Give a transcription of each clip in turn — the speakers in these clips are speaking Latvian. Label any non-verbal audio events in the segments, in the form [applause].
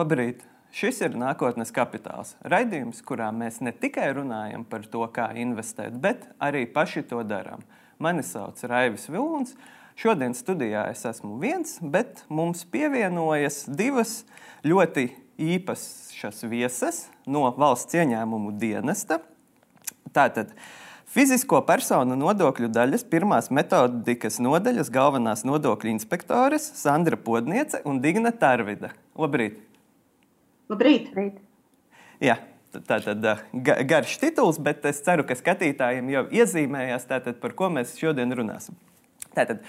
Labrīt! Šis ir nākotnes kapitāls. Raidījums, kurā mēs ne tikai runājam par to, kā investēt, bet arī paši to darām. Mani sauc Raivis Vilons. Šodien studijā es esmu viens, bet mums pievienojas divas ļoti īpašas vieses no valsts ieņēmumu dienesta. Tātad Fizisko personu nodokļu daļas pirmās metodikas nodaļas galvenās nodokļu inspektores Sandra Podniece un Digna Tarvida. Labrīt! Labrīt! Labrīt. Jā, tā tad garš tituls, bet es ceru, ka skatītājiem jau iezīmējās, tātad, par ko mēs šodien runāsim. Tātad,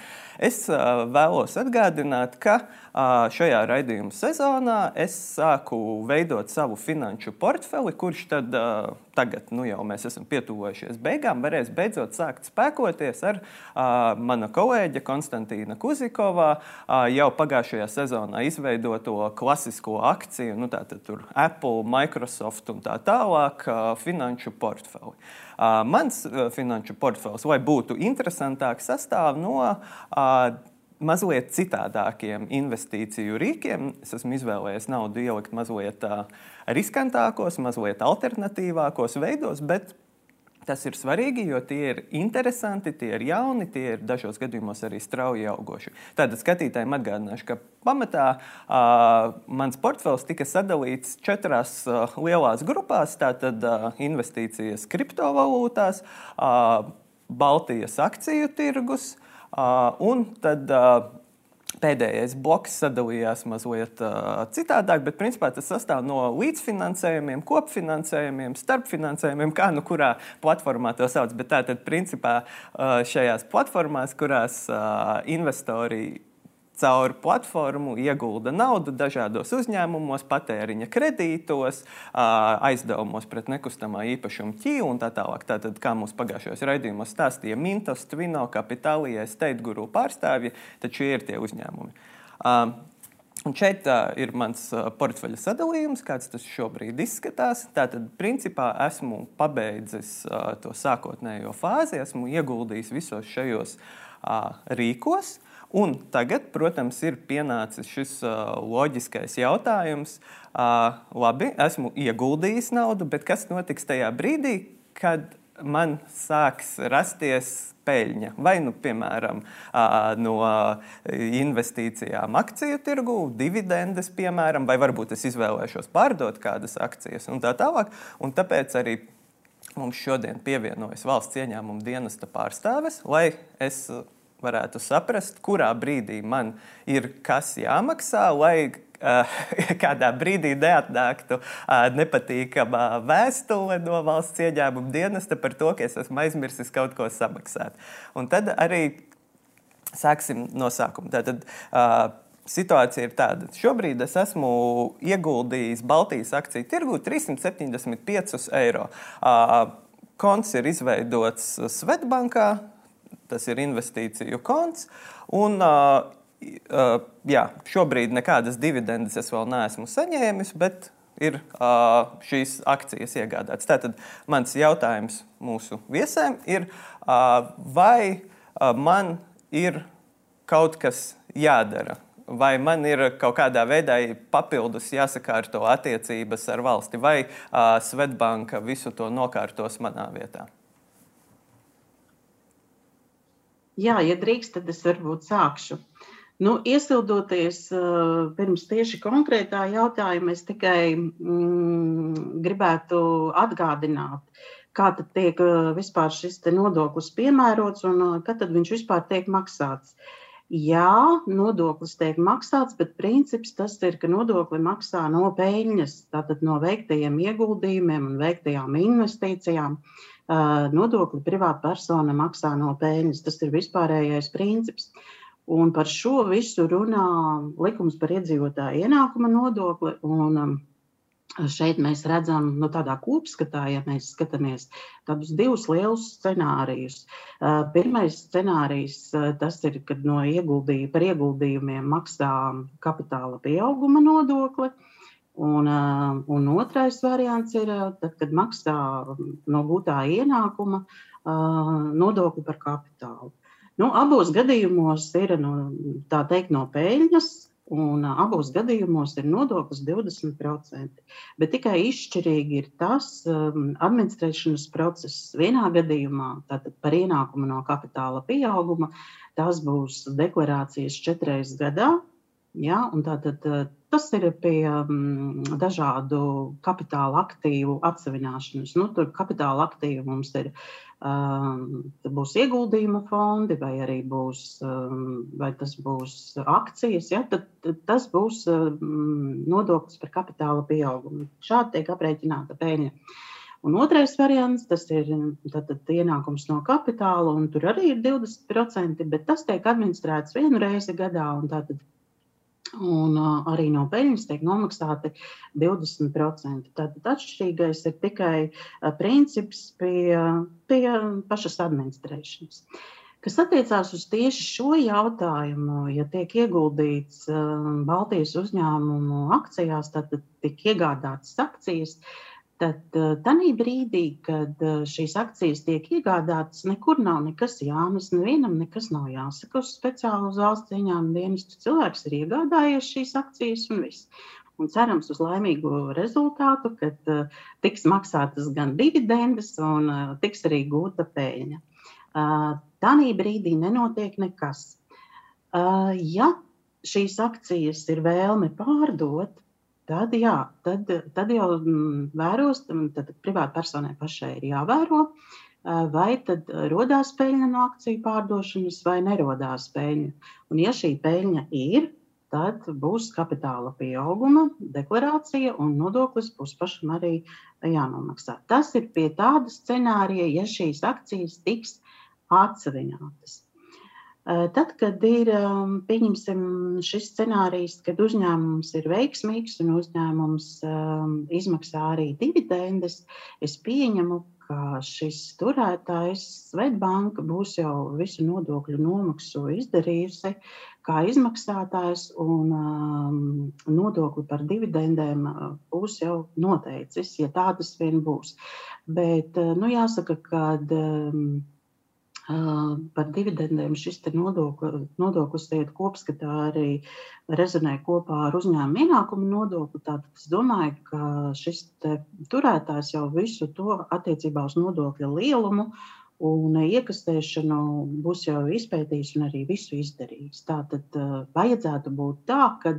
es uh, vēlos atgādināt, ka uh, šajā raidījuma sezonā es sāku veidot savu finanšu portfeli, kurš tad, uh, tagad, nu jau mēs esam pietuvojušies beigām, varēs beidzot sākt spēkoties ar uh, mana kolēģa Konstantīna Kuzikova uh, jau pagājušajā sezonā izveidoto klasisko akciju, nu tātad tur Apple, Microsoft un tā tālāk uh, finanšu portfeli. Uh, mans uh, finanšu portfels, lai būtu interesantāks, sastāv no uh, mazliet citādākiem investīciju rīkiem. Es esmu izvēlējies naudu ielikt mazliet riskantākos, mazliet alternatīvākos veidos, bet Tas ir svarīgi, jo tie ir interesanti, tie ir jauni, tie ir dažos gadījumos arī strauji augoši. Tātad skatītājiem atgādināšu, ka pamatā uh, mans portfels tika sadalīts četrās uh, lielās grupās. Tātad uh, investīcijas kriptovalūtās, uh, Baltijas akciju tirgus un tad. Uh, Pēdējais bloks sadalījās mazliet uh, citādāk, bet principā tas sastāv no līdzfinansējumiem, kopfinansējumiem, starpfinansējumiem, kā nu kurā platformā to sauc. Bet tātad, principā, uh, šajās platformās, kurās uh, investori caur platformu iegulda naudu dažādos uzņēmumos, patēriņa kredītos, aizdevumos pret nekustamā īpašuma ķīlu un tā tālāk. Tātad, kā mums pagājušajos raidījumos stāstīja Mintos, Twino, Kapitālija, State Guru pārstāvji, tad šie ir tie uzņēmumi. Un šeit uh, ir mans uh, portfeļa sadalījums, kāds tas šobrīd izskatās. Tātad, principā, esmu pabeidzis uh, to sākotnējo fāzi, esmu ieguldījis visos šajos uh, rīkos. Uh, Un tagad, protams, ir pienācis šis uh, loģiskais jautājums. Uh, labi, esmu ieguldījis naudu, bet kas notiks tajā brīdī, kad man sāks rasties peļņa? Vai, nu, piemēram, no investīcijām akciju tirgu, dividendes, piemēram, vai varbūt es izvēlēšos pārdot kādas akcijas un tā tālāk. Un tāpēc arī mums šodien pievienojas valsts ieņēmuma dienesta pārstāves, lai es varētu saprast, kurā brīdī man ir kas jāmaksā, lai uh, [laughs] kādā brīdī neatnāktu uh, nepatīkama vēstule no valsts ieņēmuma dienesta par to, ka es esmu aizmirsis kaut ko samaksāt. Un tad arī sāksim no sākuma. Tātad, uh, Situācija ir tāda, ka šobrīd es esmu ieguldījis Baltijas akciju tirgu 375 eiro. Uh, konts ir izveidots Svetbankā, tas ir investīciju konts. Un, uh, jā, šobrīd nekādas dividendes es vēl neesmu saņēmis, bet ir uh, šīs akcijas iegādātas. Tātad mans jautājums mūsu viesiem ir, uh, vai uh, man ir kaut kas jādara? Vai man ir kaut kādā veidā papildus jāsakārto attiecības ar valsti, vai uh, Svetbanka visu to nokārtos manā vietā? Jā, ja drīkst, tad es varbūt sākšu. Nu, iesildoties uh, pirms tieši konkrētā jautājuma, es tikai mm, gribētu atgādināt, kā tad tiek uh, vispār šis nodoklis piemērots un uh, kad viņš vispār tiek maksāts. Jā, nodoklis tiek maksāts, bet princips tas ir, ka nodokli maksā no peļņas, tātad no veiktajiem ieguldījumiem un veiktajām investīcijām. Nodokli privātpersona maksā no peļņas. Tas ir vispārējais princips. Un par šo visu runā likums par iedzīvotāju ienākuma nodokli. Un, Šeit mēs redzam, nu, tādā kopskatā, ja mēs skatāmies tādus divus lielus scenārijus. Pirmais scenārijs tas ir, kad no ieguldījuma par ieguldījumiem maksā kapitāla pieauguma nodokli. Un, uh, un otrais variants ir, tad, kad maksā no gūtā ienākuma nodokli par kapitālu. Nu, abos gadījumos ir nu, tā teikt, no peļņas, Un abos gadījumos ir nodoklis 20%. Bet tikai izšķirīgi ir tas um, administrēšanas process. Vienā gadījumā, par ienākumu no kapitāla pieauguma, tās būs deklarācijas četreiz gadā. Ja, tātad, tas ir pie um, dažādu kapitāla aktīvu atsevināšanas. Nu, tur kapitāla aktīvi mums ir būs ieguldījuma fondi, vai arī būs, vai tas būs akcijas, ja, tad, tad tas būs nodoklis par kapitāla pieaugumu. Šādi tiek aprēķināta peļņa. Un otrais variants, tas ir tātad, ienākums no kapitāla, un tur arī ir 20%, bet tas tiek administrēts vienu reizi gadā. Tātad un uh, arī no peļņas tiek nomaksāti 20%. Tātad atšķirīgais ir tikai uh, princips pie, pie pašas administrēšanas. Kas attiecās uz tieši šo jautājumu, ja tiek ieguldīts uh, Baltijas uzņēmumu akcijās, tad tiek iegādātas akcijas, uh, Tad eh, tajā brīdī, kad eh, šīs akcijas tiek iegādātas, nekur nav nekas jāmes, nevienam nekas nav jāsaka uz speciālu uz valsts ieņēmumu dienestu. Cilvēks ir iegādājies šīs akcijas un viss. Un cerams uz laimīgu rezultātu, kad uh, tiks maksātas gan dividendes, un uh, tiks arī gūta peļņa. Uh, Tajā brīdī nenotiek nekas. Ja šīs akcijas ir vēlme pārdot, tad, jā, tad, tad jau mm, vēros, tad privātpersonai pašai ir jāvēro, vai tad rodās peļņa no akciju pārdošanas vai nerodās peļņa. Un ja šī peļņa ir, tad būs kapitāla pieauguma deklarācija un nodoklis būs pašam arī jānomaksā. Tas ir pie tāda scenārija, ja šīs akcijas tiks atsevinātas. Tad, kad ir šis scenārijs, kad uzņēmums ir veiksmīgs un uzņēmums izmaksā arī dividendes, es pieņemu, ka šis turētājs, Svetbanka, būs jau visu nodokļu nomaksu izdarījusi kā izmaksātājs, un um, nodokli par dividendēm būs jau noteicis, ja tādas vien būs. Bet, nu, jāsaka, ka. Um, Par dividendēm šis nodokli, nodoklis iet kopskatā arī rezonē kopā ar uzņēmuma ienākumu nodokli. Tātad es domāju, ka šis turētājs jau visu to attiecībā uz nodokļa lielumu un iekastēšanu būs jau izpētījis un arī visu izdarījis. Tātad vajadzētu būt tā, ka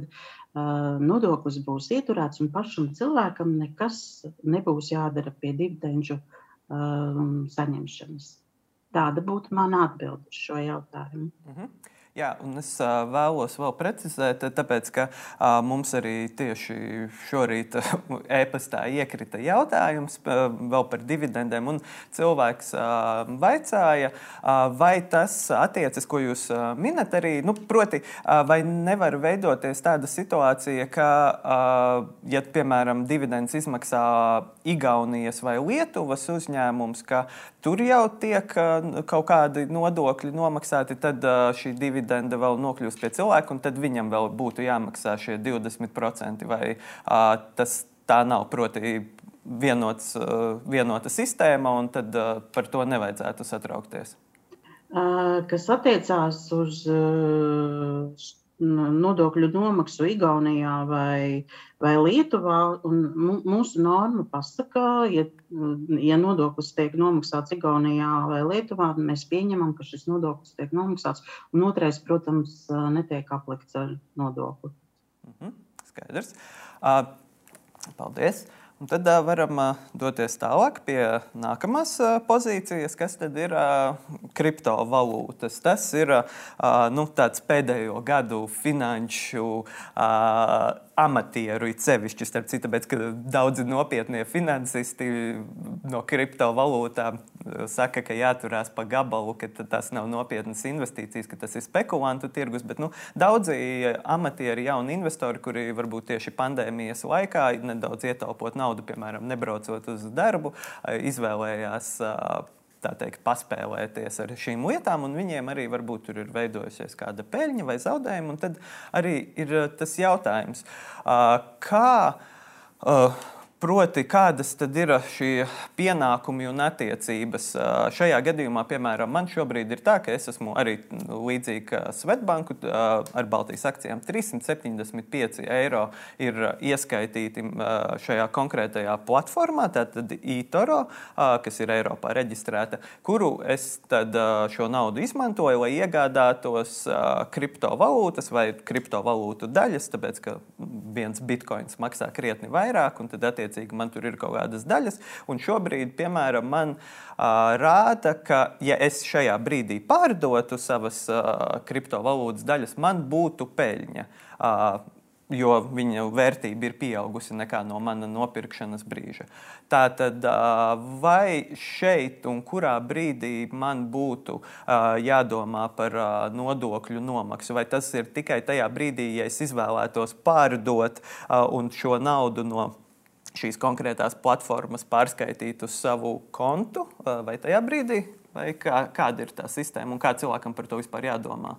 nodoklis būs ieturēts un pašam cilvēkam nekas nebūs jādara pie dividendžu saņemšanas. Tāda būtu mana atbilde uz šo jautājumu. Mm -hmm. Jā, un es uh, vēlos vēl precizēt, tāpēc, ka uh, mums arī tieši šorīt e-pastā iekrita jautājums uh, vēl par dividendēm. Cilvēks uh, vaicāja, uh, vai tas attiecas, ko jūs uh, minat, arī, nu, proti, uh, vai nevar veidoties tāda situācija, ka, uh, ja, piemēram, dividends izmaksā Igaunijas vai Lietuvas uzņēmums, ka tur jau tiek uh, kaut kādi nodokļi nomaksāti, tad uh, šī dividenda dividenda vēl nokļūst pie cilvēka, un tad viņam vēl būtu jāmaksā šie 20%. Vai uh, tas tā nav? Proti, vienots, uh, vienota sistēma, un tad uh, par to nevajadzētu satraukties. Kas attiecās uz nodokļu nomaksu Igaunijā vai, vai Lietuvā. Mūsu norma pasaka, ja, ja nodoklis tiek nomaksāts Igaunijā vai Lietuvā, mēs pieņemam, ka šis nodoklis tiek nomaksāts. Un otrais, protams, netiek aplikts ar nodokli. Mhm, skaidrs. Uh, paldies! Un tad uh, varam uh, doties tālāk pie nākamās uh, pozīcijas, kas ir uh, kriptovalūtas. Tas ir uh, nu, pēdējo gadu finanšu uh, amatieru, it sevišķi, starp citu, ka daudzi nopietnie finansisti no kriptovalūtām uh, saka, ka jāturās pa gabalu, ka tas nav nopietnas investīcijas, ka tas ir spekulantu tirgus. Bet nu, daudzi amatieri, jauni investori, kuri varbūt tieši pandēmijas laikā nedaudz ietaupot naudu, piemēram, nebraucot uz darbu, uh, izvēlējās uh, teikt, paspēlēties ar šīm lietām, un viņiem arī varbūt tur ir veidojusies kāda peļņa vai zaudējuma. Tad arī ir uh, tas jautājums, kā uh, proti, kādas tad ir šie pienākumi un attiecības. Šajā gadījumā, piemēram, man šobrīd ir tā, ka es esmu arī līdzīgi kā Svetbanku ar Baltijas akcijām. 375 eiro ir ieskaitīti šajā konkrētajā platformā, tātad eToro, kas ir Eiropā reģistrēta, kuru es tad šo naudu izmantoju, lai iegādātos kriptovalūtas vai kriptovalūtu daļas, tāpēc ka viens bitkoins maksā krietni vairāk, un tad attiecīgi man tur ir kaut kādas daļas. Un šobrīd, piemēram, man uh, rāda, ka, ja es šajā brīdī pārdotu savas uh, kriptovalūtas daļas, man būtu peļņa. Uh, jo viņa vērtība ir pieaugusi nekā no mana nopirkšanas brīža. Tātad, vai šeit un kurā brīdī man būtu jādomā par nodokļu nomaksu, vai tas ir tikai tajā brīdī, ja es izvēlētos pārdot un šo naudu no šīs konkrētās platformas pārskaitīt uz savu kontu, vai tajā brīdī, vai kā, kāda ir tā sistēma un kā cilvēkam par to vispār jādomā?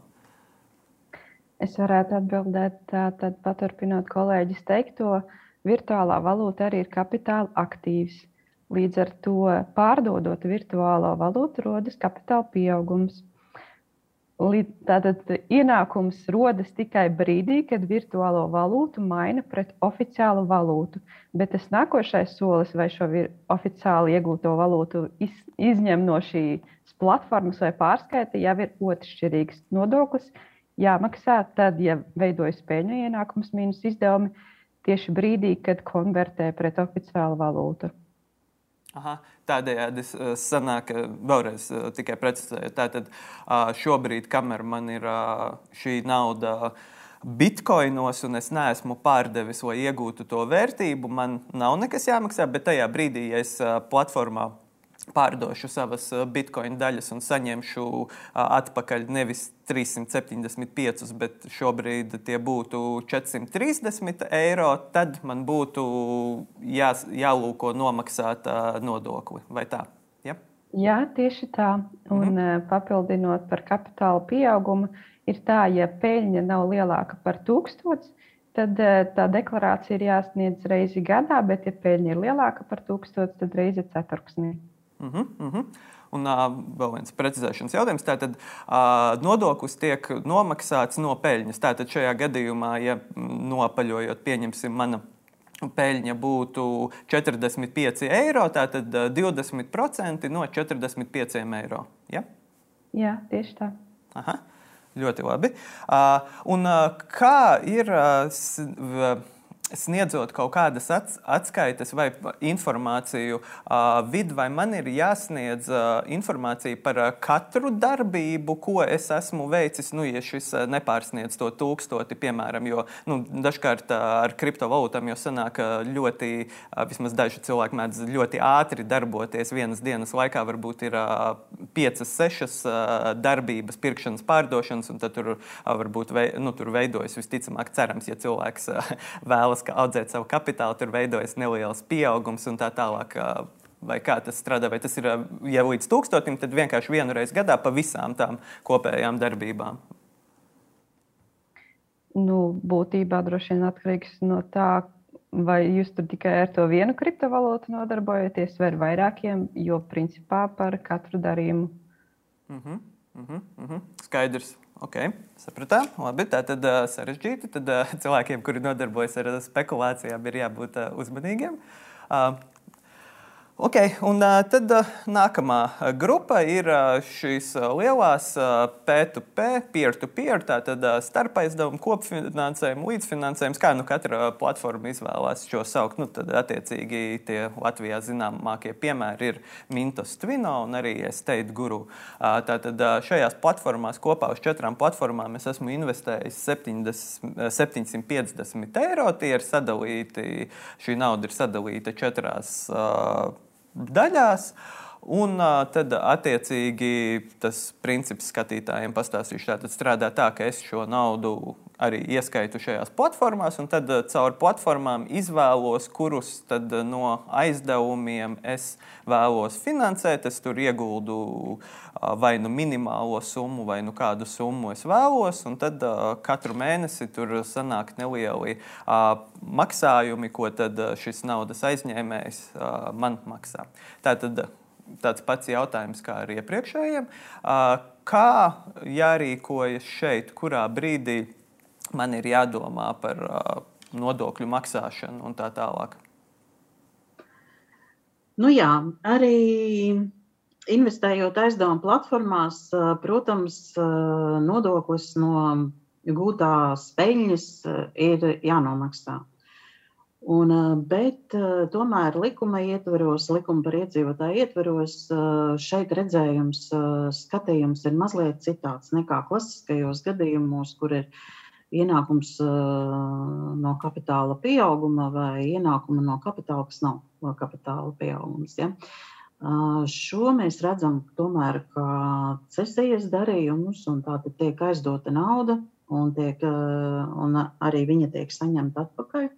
Es varētu atbildēt, tad paturpinot kolēģis teikto, virtuālā valūta arī ir kapitāla aktīvs. Līdz ar to pārdodot virtuālo valūtu, rodas kapitāla pieaugums. Tātad ienākums rodas tikai brīdī, kad virtuālo valūtu maina pret oficiālu valūtu. Bet tas nākošais solis, vai šo oficiāli iegūto valūtu iz, izņem no šīs platformas vai pārskaita, jau ir otršķirīgs nodoklis jāmaksā tad, ja veidojas peļņu ienākums mīnus izdevumi tieši brīdī, kad konvertē pret oficiālu valūtu. Aha, tādējādi sanāk, vēlreiz tikai precizēju. Tātad šobrīd, kamēr man ir šī nauda bitkoinos un es neesmu pārdevis, lai iegūtu to vērtību, man nav nekas jāmaksā, bet tajā brīdī, ja es platformā pārdošu savas eh, bitkoina daļas un saņemšu eh, atpakaļ nevis 375, bet šobrīd tie būtu 430 eiro, tad man būtu jā, jālūko nomaksāt nodokli. Vai tā? Ja? Jā, tieši tā. Un mhm. papildinot par kapitāla pieaugumu, ir tā, ja peļņa nav lielāka par tūkstošu, tad tā deklarācija ir jāsniedz reizi gadā, bet, ja peļņa ir lielāka par tūkstošu, tad reizi ceturksnī. Uh -huh, uh -huh. Un uh, vēl viens precizēšanas jautājums. Tātad uh, nodoklis tiek nomaksāts no peļņas. Tātad šajā gadījumā, ja nopaļojot, pieņemsim, mana peļņa būtu 45 eiro, tātad 20% no 45 eiro. Ja? Jā, tieši tā. Aha, ļoti labi. Uh, un uh, kā ir? Uh, sniedzot kaut kādas atskaites vai informāciju uh, vidu, vai man ir jāsniedz uh, informācija par uh, katru darbību, ko es esmu veicis, nu, ja šis uh, nepārsniedz to tūkstoti, piemēram, jo nu, dažkārt uh, ar kriptovalūtām jau sanāk ļoti, uh, vismaz daži cilvēki mēdz ļoti ātri darboties. Vienas dienas laikā, varbūt ir uh, piecas, sešas uh, darbības, pirkšanas, pārdošanas, un tad tur uh, varbūt vei, nu, tur veidojas visticamāk cerams, ja cilvēks uh, vēlas audzēt savu kapitālu, tur veidojas neliels pieaugums un tā tālāk. Vai kā tas strādā? Vai tas ir jau līdz tūkstotim, tad vienkārši vienu reizi gadā pa visām tām kopējām darbībām? Nu, būtībā droši vien atkarīgs no tā, vai jūs tur tikai ar to vienu kriptovalūtu nodarbojaties, vai ar vairākiem, jo principā par katru darījumu. Uh -huh, uh -huh, uh -huh. Skaidrs. Ok, sapratām. Labi, tā tad uh, sarežģīti. Tad uh, [laughs] cilvēkiem, kuri nodarbojas ar spekulācijām, ir jābūt uh, uzmanīgiem. Uh, Okay, un uh, tad uh, nākamā grupa ir šīs lielās P2P, uh, peer-to-peer, tātad starpaizdevumu, kopfinansējumu, līdzfinansējums, kā nu katra platforma izvēlās šo saukt. Nu, tad, attiecīgi, tie Latvijā zināmākie piemēri ir Mintos Twino un arī State Guru. Tātad šajās platformās kopā uz četrām platformām es esmu investējis 70, 750 eiro. Tie ir sadalīti, šī nauda ir sadalīta četrās. Uh, daļās. Un tad, attiecīgi, tas princips skatītājiem pastāstīšu. Tā tad strādā tā, ka es šo naudu arī ieskaitu šajās platformās, un tad caur platformām izvēlos, kurus no aizdevumiem es vēlos finansēt. Es tur ieguldu vai nu minimālo summu, vai nu kādu summu es vēlos, un tad katru mēnesi tur sanāk nelieli maksājumi, ko tad šis naudas aizņēmējs man maksā. Tātad, tāds pats jautājums kā ar iepriekšējiem. Kā jārīkojas šeit, kurā brīdī man ir jādomā par nodokļu maksāšanu un tā tālāk? Nu jā, arī investējot aizdevuma platformās, protams, nodoklis no gūtās peļņas ir jānomaksā. Un, eh, bet eh, tomēr likuma ietvaros, likuma par iedzīvotāju ietvaros, eh, šeit redzējums, skatījums ir mazliet citāds nekā klasiskajos gadījumos, kur ir ienākums no kapitāla pieauguma vai ienākuma no kapitāla, kas nav kapitāla pieaugums. Ja? Šo mēs redzam tomēr kā cesijas darījumus, un tā tad tiek aizdota nauda, un, tiek, un arī viņa tiek saņemta atpakaļ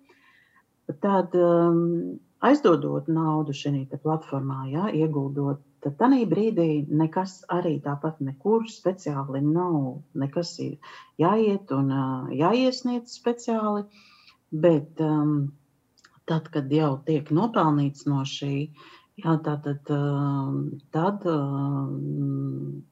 tad um, aizdodot naudu šajā platformā, ja, ieguldot, tad tajā brīdī nekas arī tāpat nekur speciāli nav. Nekas ir jāiet un uh, jāiesniedz speciāli, bet um, tad, kad jau tiek nopelnīts no šī, jā, tā, tad, um, tad um,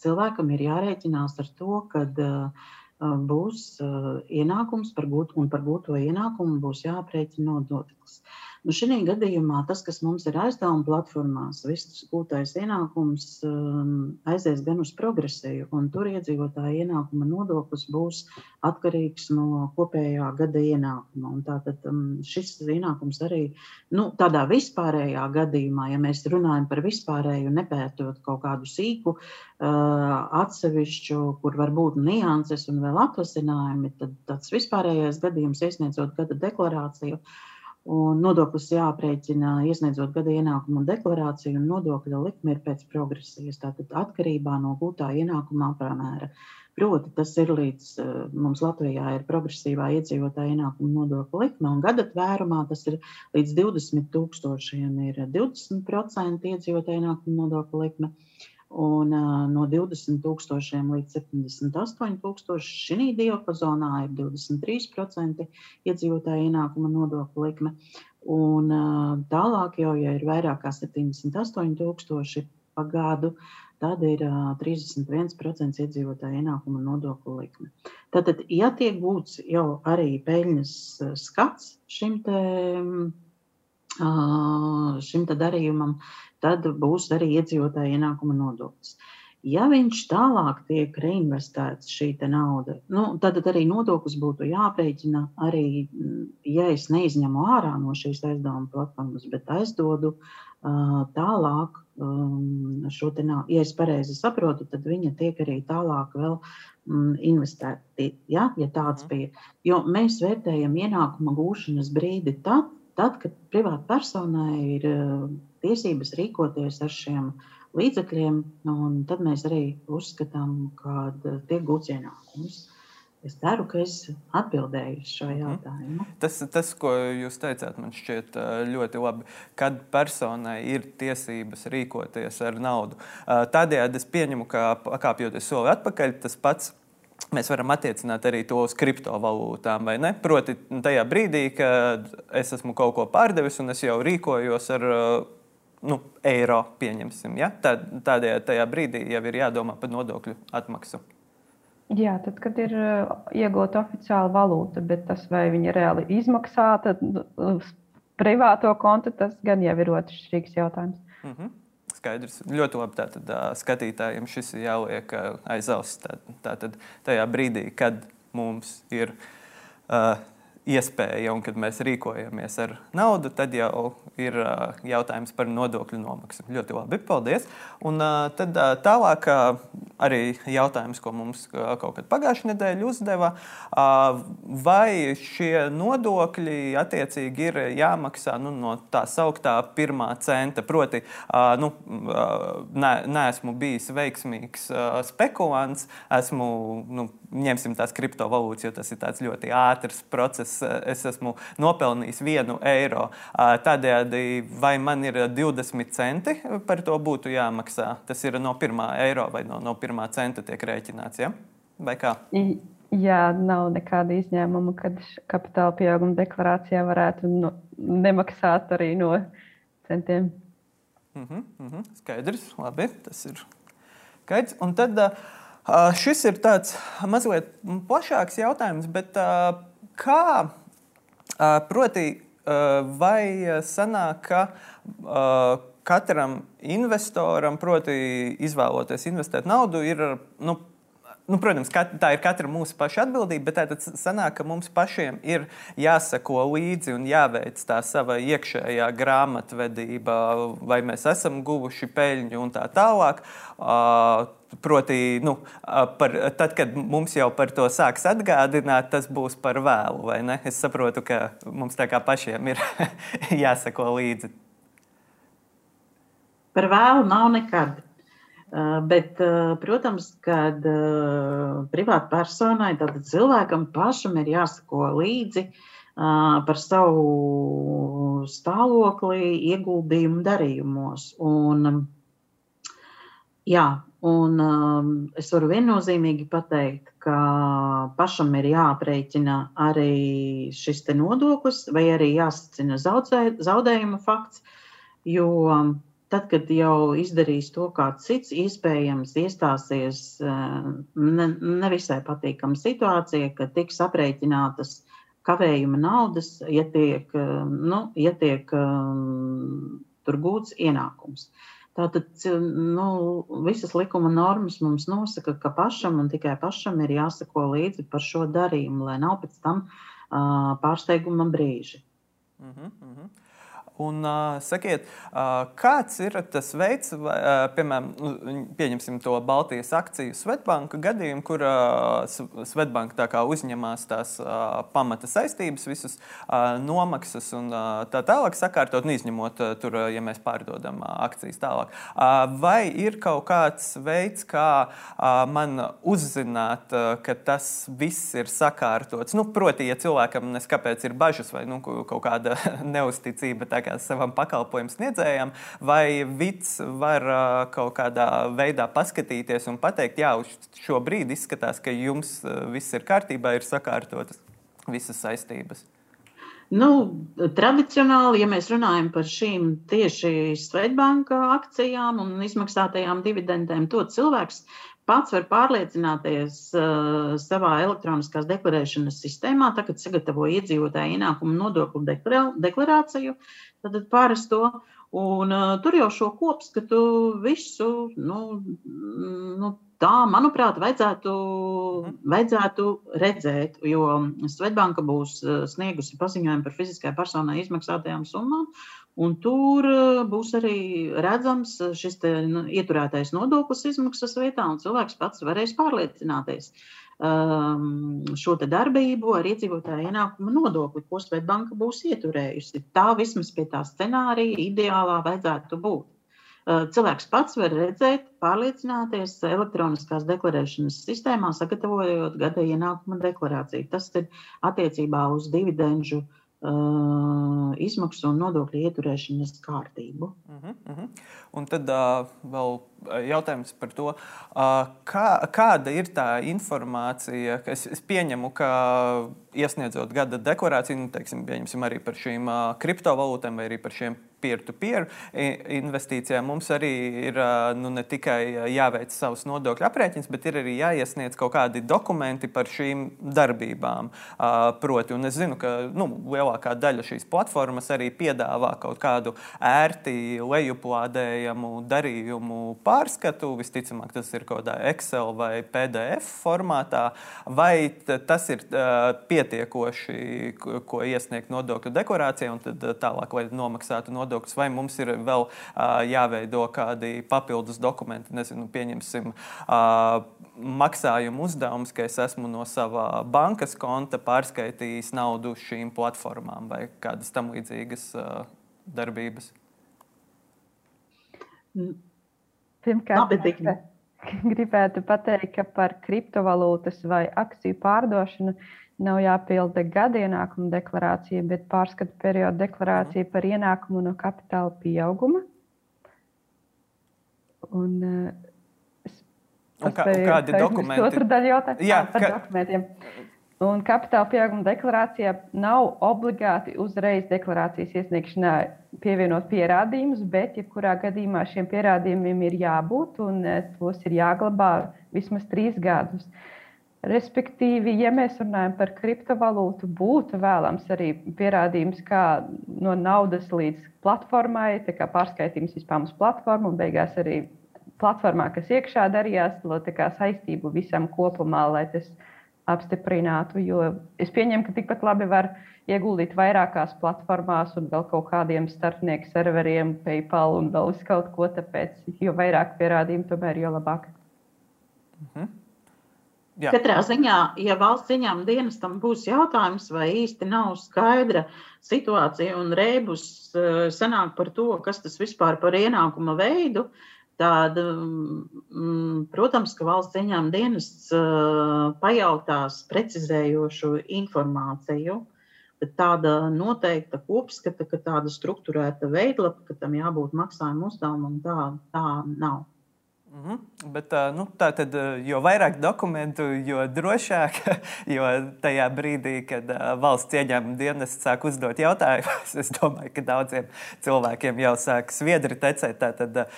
cilvēkam ir jārēķinās ar to, ka uh, būs ienākums par gūtu, un par gūto ienākumu būs jāaprēķina nodoklis. Nu, Šī gadījumā tas, kas mums ir aizdevuma platformās, viss gūtais ienākums um, aizies gan uz progresiju, un tur iedzīvotāja ienākuma nodoklis būs atkarīgs no kopējā gada ienākuma. Un tātad um, šis ienākums arī nu, tādā vispārējā gadījumā, ja mēs runājam par vispārēju, nepētot kaut kādu sīku, uh, atsevišķu, kur var būt nianses un vēl atvasinājumi, tad tāds vispārējais gadījums iesniedzot gada deklarāciju. Uh, Un nodoklis jāaprēķina iesniedzot gada ienākumu deklarāciju, un nodokļa likme ir pēc progresijas, tātad atkarībā no gūtā ienākuma apmēra. Proti, tas ir līdz eh, mums Latvijā ir progresīvā iedzīvotāja ienākuma nodokļa likme, un gada tvērumā tas ir līdz 20 tūkstošiem ir 20% iedzīvotāja ienākuma nodokļa likme. Un uh, no 20,000 līdz 78,000 šī diapazonā ir 23% iedzīvotāja ienākuma nodokļa likme. Un uh, tālāk, jau, ja ir vairāk kā 78,000 pa gadu, tad ir uh, 31% iedzīvotāja ienākuma nodokļa likme. Tātad, ja tiek gūts jau arī peļņas skats šim te, šim darījumam, tad būs arī iedzīvotāja ienākuma nodoklis. Ja viņš tālāk tiek reinvestēts šī nauda, nu, tad arī nodoklis būtu jāprēķina arī, mm, ja es neizņemu ārā no šīs aizdevuma platformas, bet aizdodu tālāk um, šo te naudu. Ja es pareizi saprotu, tad viņa tiek arī tālāk vēl um, investēta, ja, ja tāds mhm. bija. Jo mēs vērtējam ienākuma gūšanas brīdi tad, tad kad privātpersonai ir tiesības rīkoties ar šiem līdzekļiem, un tad mēs arī uzskatām, ka tiek gūts ienākums. Es ceru, ka es atbildēju uz šo mhm. jautājumu. Tas, tas, ko jūs teicāt, man šķiet ļoti labi. Kad personai ir tiesības rīkoties ar naudu, tādējādi es pieņemu, ka pakāpjoties soli atpakaļ, tas pats mēs varam attiecināt arī to uz kriptovalūtām, vai ne? Proti, tajā brīdī, kad es esmu kaut ko pārdevis un es jau rīkojos ar nu, eiro, pieņemsim. Ja? Tā, tādējādi tajā brīdī jau ir jādomā par nodokļu atmaksu. Jā, tad, kad ir uh, iegūta oficiāla valūta, bet tas, vai viņa reāli izmaksāta uz privāto kontu, tas gan jau ir otršķirīgs jautājums. Mm -hmm. Skaidrs. Ļoti labi. Tātad skatītājiem šis ir jāliek aiz auss. Tātad tajā brīdī, kad mums ir uh, iespēja, un kad mēs rīkojamies ar naudu, tad jau ir jautājums par nodokļu nomaksu. Ļoti labi, paldies. Un tad tālāk arī jautājums, ko mums kaut kad pagājušajā nedēļā uzdeva. Vai šie nodokļi attiecīgi ir jāmaksā nu, no tā sauktā pirmā centa? Proti, nu, ne, neesmu bijis veiksmīgs spekulants, esmu, nu, ņemsim tās kriptovalūtas, jo tas ir tāds ļoti ātrs process. Es esmu nopelnījis vienu eiro. Tādējādi, vai man ir 20 centi par to būtu jāmaksā? Tas ir no pirmā eiro vai no, no pirmā centa tiek rēķināts. Ja? Vai kā? Jā, nav nekāda izņēmuma, kad kapitāla pieauguma deklarācijā varētu no, nemaksāt arī no centiem. Mm -hmm, mm -hmm. Skaidrs, labi, tas ir skaidrs. Un tad uh, šis ir tāds mazliet plašāks jautājums, bet uh, kā, uh, proti, uh, vai sanāk, ka uh, katram investoram, proti, izvēloties investēt naudu, ir nu, Nu, protams, tā ir katra mūsu paša atbildība, bet tad sanāk, ka mums pašiem ir jāsako līdzi un jāveic tā sava iekšējā grāmatvedība, vai mēs esam guvuši peļņu un tā tālāk. Proti, nu, par, tad, kad mums jau par to sāks atgādināt, tas būs par vēlu? Es saprotu, ka mums tā kā pašiem ir [laughs] jāsako līdzi. Par vēlu nav nekad. Bet, protams, kad uh, privātpersonai, tātad cilvēkam pašam ir jāsako līdzi par savu stāvokli, ieguldījumu darījumos. Un, jā, un um, es varu viennozīmīgi pateikt, ka pašam ir jāaprēķina arī šis nodoklis, vai arī jāsacina zaudējuma fakts, jo um, tad, kad jau izdarīs to kāds cits, iespējams iestāsies eh, ne, nevisai patīkama situācija, ka tiks aprēķinātas kavējuma naudas, ja tiek, eh, nu, ja tiek um, tur gūts ienākums. Tātad nu, visas likuma normas mums nosaka, ka pašam un tikai pašam ir jāsako līdzi par šo darījumu, lai nav pēc tam uh, pārsteiguma brīži. Mm -hmm, mm -hmm. Un, uh, sakiet, uh, kāds ir tas veids, vai, uh, piemēram, nu, pieņemsim to Baltijas akciju Svetbanka gadījumu, kur uh, Svetbanka uzņemās tās uh, pamata saistības, visas uh, nomaksas un uh, tā tālāk sakārtot, nu, izņemot uh, tur, uh, ja mēs pārdodam uh, akcijas tālāk. Uh, vai ir kaut kāds veids, kā uh, man uzzināt, uh, ka tas viss ir sakārtots? Nu, proti, ja cilvēkam neskapēc ir bažas vai nu, kaut kāda [laughs] neusticība savam pakalpojumu sniedzējam, vai vids var kaut kādā veidā paskatīties un pateikt, jā, uz šo brīdi izskatās, ka jums viss ir kārtībā, ir sakārtotas visas saistības. Nu, tradicionāli, ja mēs runājam par šīm tieši Svetbanka akcijām un izmaksātajām dividendēm, to cilvēks pats var pārliecināties uh, savā elektroniskās deklarēšanas sistēmā, tad, kad sagatavo iedzīvotāju ienākumu nodokļu deklarāciju, tad parasto. Un uh, tur jau šo kopskatu visu, nu, nu, tā, manuprāt, vajadzētu, vajadzētu redzēt, jo Svetbanka būs sniegusi paziņojumu par fiziskai personai izmaksātajām summām, un tur būs arī redzams šis te, nu, ieturētais nodoklis izmaksas vietā, un cilvēks pats varēs pārliecināties, šo darbību ar iedzīvotāju ienākumu nodokli, ko Svetbanka būs ieturējusi. Tā vismaz pie tā scenārija ideālā vajadzētu būt. Uh, cilvēks pats var redzēt, pārliecināties elektroniskās deklarēšanas sistēmā, sagatavojot gada ienākuma deklarāciju. Tas ir attiecībā uz dividendžu uh, Uh, izmaksu un nodokļu ieturēšanas kārtību. Uh -huh, uh -huh. Un tad uh, vēl jautājums par to, uh, kā, kāda ir tā informācija, ka es, es pieņemu, ka iesniedzot gada deklarāciju, nu, teiksim, arī par šīm uh, kriptovalūtām vai arī par šiem peer-to-peer investīcijām mums arī ir nu, ne tikai jāveic savus nodokļu aprēķins, bet ir arī jāiesniedz kaut kādi dokumenti par šīm darbībām. Proti, un es zinu, ka nu, lielākā daļa šīs platformas arī piedāvā kaut kādu ērti lejuplādējamu darījumu pārskatu. Visticamāk, tas ir kaut kādā Excel vai PDF formātā, vai tas ir pietiekoši, ko iesniegt nodokļu deklarācijā, un tad tālāk, lai nomaksātu nodokļu nodokļus, vai mums ir vēl uh, jāveido kādi papildus dokumenti, nezinu, pieņemsim uh, maksājumu uzdevumus, ka es esmu no sava bankas konta pārskaitījis naudu šīm platformām vai kādas tam līdzīgas uh, darbības. Pirmkārt, [laughs] gribētu pateikt, ka par kriptovalūtas vai akciju pārdošanu nav jāpilda gada ienākuma deklarācija, bet pārskatu perioda deklarācija par ienākumu no kapitāla pieauguma. Un, es, un kā, un kādi dokumenti? Otru daļu jautājumu Jā, par ka... dokumentiem. Un kapitāla pieauguma deklarācijā nav obligāti uzreiz deklarācijas iesniegšanā pievienot pierādījumus, bet jebkurā gadījumā šiem pierādījumiem ir jābūt un eh, tos ir jāglabā vismaz trīs gadus. Respektīvi, ja mēs runājam par kriptovalūtu, būtu vēlams arī pierādījums, kā no naudas līdz platformai, tā kā pārskaitījums vispār uz platformu un beigās arī platformā, kas iekšā darījās, saistību visam kopumā, lai tas apstiprinātu. Jo es pieņemu, ka tikpat labi var ieguldīt vairākās platformās un vēl kaut kādiem starpnieku serveriem, PayPal un vēl uz kaut ko. Tāpēc, jo vairāk pierādījumu, tomēr jo labāk. Mhm. Jā. Katrā ziņā, ja valsts ieņēmuma dienestam būs jautājums, vai īsti nav skaidra situācija un rēbus eh, sanāk par to, kas tas vispār par ienākuma veidu, tad, mm, protams, ka valsts ieņēmuma dienests pajautās precizējošu informāciju, bet tāda noteikta kopskata, ka tāda struktūrēta veidlapa, ka tam jābūt maksājuma uzdevumam, tā, tā nav. Mm -hmm. Bet, nu, tā tad, jo vairāk dokumentu, jo drošāk, [laughs] jo tajā brīdī, kad valsts ieņēmuma dienas sāk uzdot jautājumus, [laughs] es domāju, ka daudziem cilvēkiem jau sāk sviedri tecēt. Tad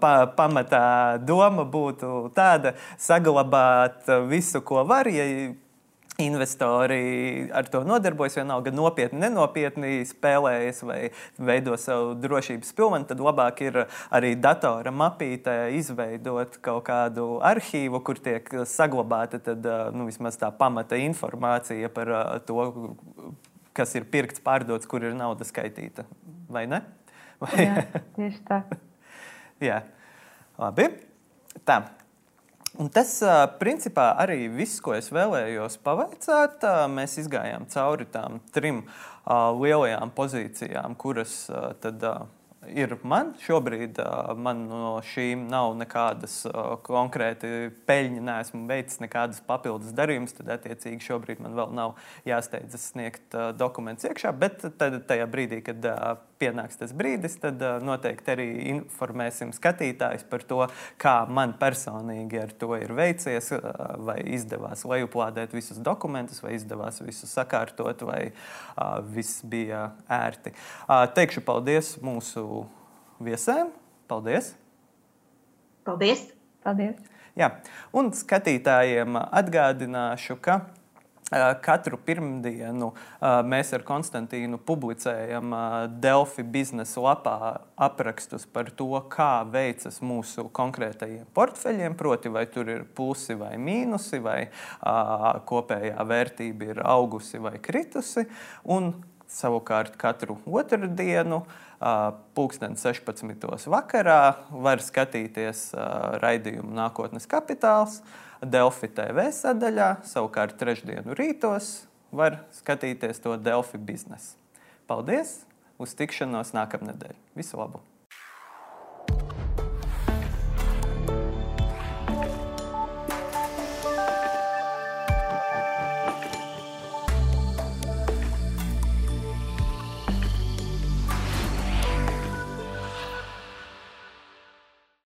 pa, pamatā doma būtu tāda saglabāt visu, ko var. Ja investori ar to nodarbojas, vienalga nopietni, nenopietni spēlējas vai veido savu drošības pilvenu, tad labāk ir arī datora mapītē izveidot kaut kādu arhīvu, kur tiek saglabāta tad, nu, vismaz tā pamata informācija par to, kas ir pirkts, pārdots, kur ir nauda skaitīta. Vai ne? Vai? Jā, tieši tā. [laughs] Jā, labi. Tā. Un tas, principā, arī viss, ko es vēlējos pavaicāt, mēs izgājām cauri tām trim lielajām pozīcijām, kuras tad ir man. Šobrīd man no šīm nav nekādas konkrēti peļņa, neesmu veicis nekādas papildus darījumus. Tad, attiecīgi, šobrīd man vēl nav jāsteidzas sniegt dokumentus iekšā. Bet tad, tajā brīdī, kad pienāks tas brīdis, tad noteikti arī informēsim skatītājus par to, kā man personīgi ar to ir veicies, vai izdevās lejuplādēt visus dokumentus, vai izdevās visu sakārtot, vai viss bija ērti. Teikšu paldies mūsu viesēm. Paldies! Paldies! Paldies. Jā, un skatītājiem atgādināšu, ka Katru pirmdienu mēs ar Konstantīnu publicējam Delfi biznesa lapā aprakstus par to, kā veicas mūsu konkrētajiem portfeļiem, proti, vai tur ir plusi vai mīnusi, vai kopējā vērtība ir augusi vai kritusi. Un savukārt katru otrdienu, pulksten 16. vakarā, var skatīties raidījumu Nākotnes kapitāls. Delfi TV sadaļā, savukārt trešdienu rītos var skatīties to Delfi biznesu. Paldies! Uz tikšanos nākamnedēļ. Visu labu!